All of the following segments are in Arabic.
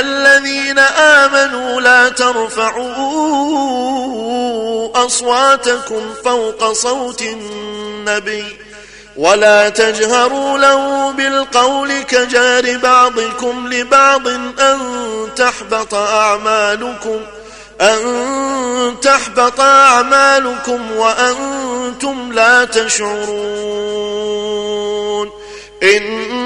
الذين آمنوا لا ترفعوا أصواتكم فوق صوت النبي ولا تجهروا له بالقول كجار بعضكم لبعض أن تحبط أعمالكم أن تحبط أعمالكم وأنتم لا تشعرون إن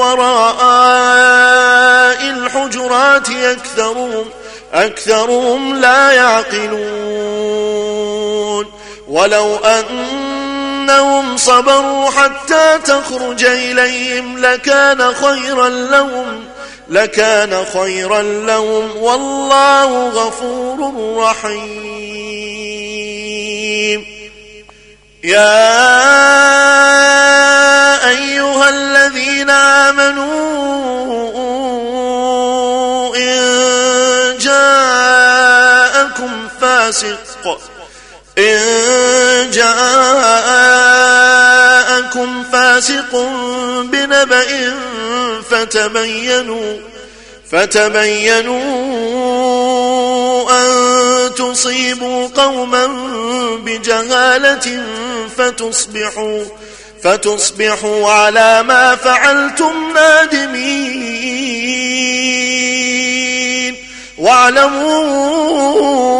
وراء الحجرات أكثرهم أكثرهم لا يعقلون. ولو أنهم صبروا حتى تخرج إليهم لكان خيرا لهم لكان خيرا لهم. والله غفور رحيم. يا فاسق إن جاءكم فاسق بنبأ فتبينوا فتبينوا أن تصيبوا قوما بجهالة فتصبحوا فتصبحوا على ما فعلتم نادمين. واعلموا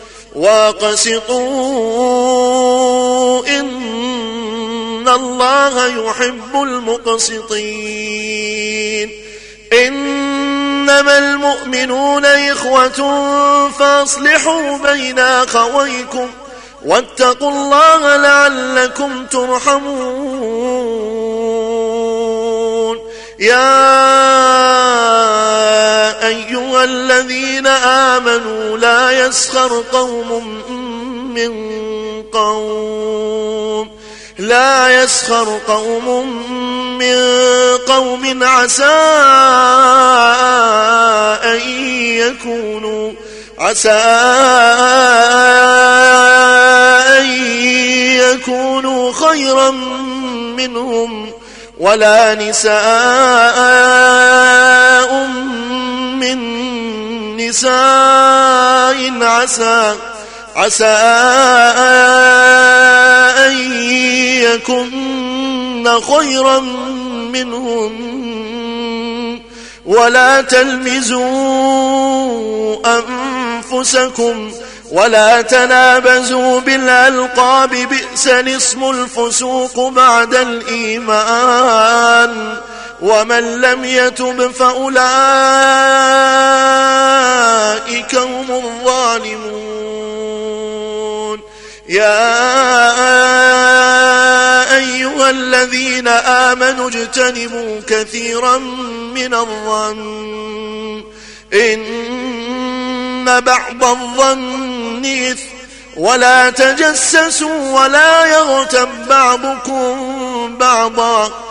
وأقسطوا إن الله يحب المقسطين. إنما المؤمنون إخوة فأصلحوا بين أخويكم واتقوا الله لعلكم ترحمون. يا أيها الذين آمنوا لا يسخر قوم من قوم لا يسخر قوم من قوم عسى أن يكونوا عسى أن يكونوا خيرا منهم ولا نساء نساء عسى عسى أن يكن خيرا منهم ولا تلمزوا أنفسكم ولا تنابزوا بالألقاب بئس الاسم الفسوق بعد الإيمان. ومن لم يتب فأولئك هم الظالمون. يا أيها الذين آمنوا اجتنبوا كثيرا من الظن. إن بعض الظن إثم. ولا تجسسوا ولا يغتب بعضكم بعضا.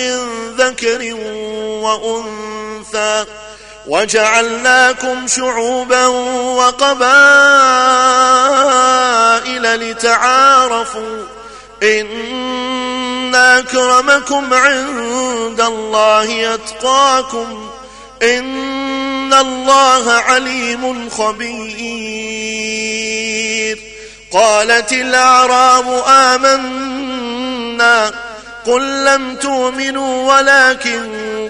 من ذكر وأنثى وجعلناكم شعوبا وقبائل لتعارفوا إن أكرمكم عند الله أتقاكم إن الله عليم خبير قالت الأعراب آمنا قل لم تؤمنوا ولكن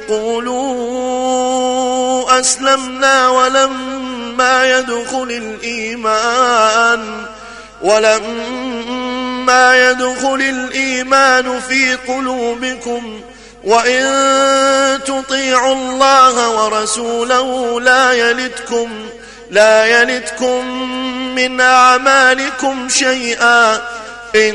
قولوا أسلمنا ولما يدخل الإيمان ولما يدخل الإيمان في قلوبكم وإن تطيعوا الله ورسوله لا يلدكم لا يلدكم من أعمالكم شيئا. إن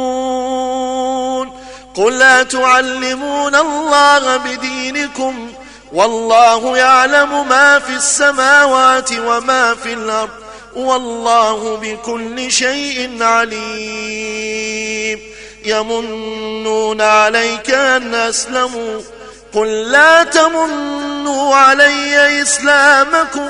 قل لا تعلمون الله بدينكم والله يعلم ما في السماوات وما في الأرض والله بكل شيء عليم. يمنون عليك أن أسلموا. قل لا تمنوا علي إسلامكم.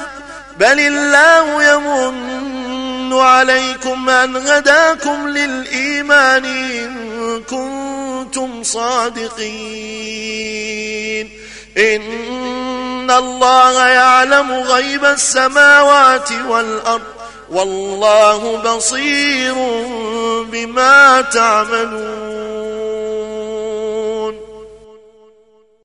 بل الله يمن عليكم أن هداكم للإيمان. إن كنتم صادقين. إن الله يعلم غيب السماوات والأرض. والله بصير بما تعملون.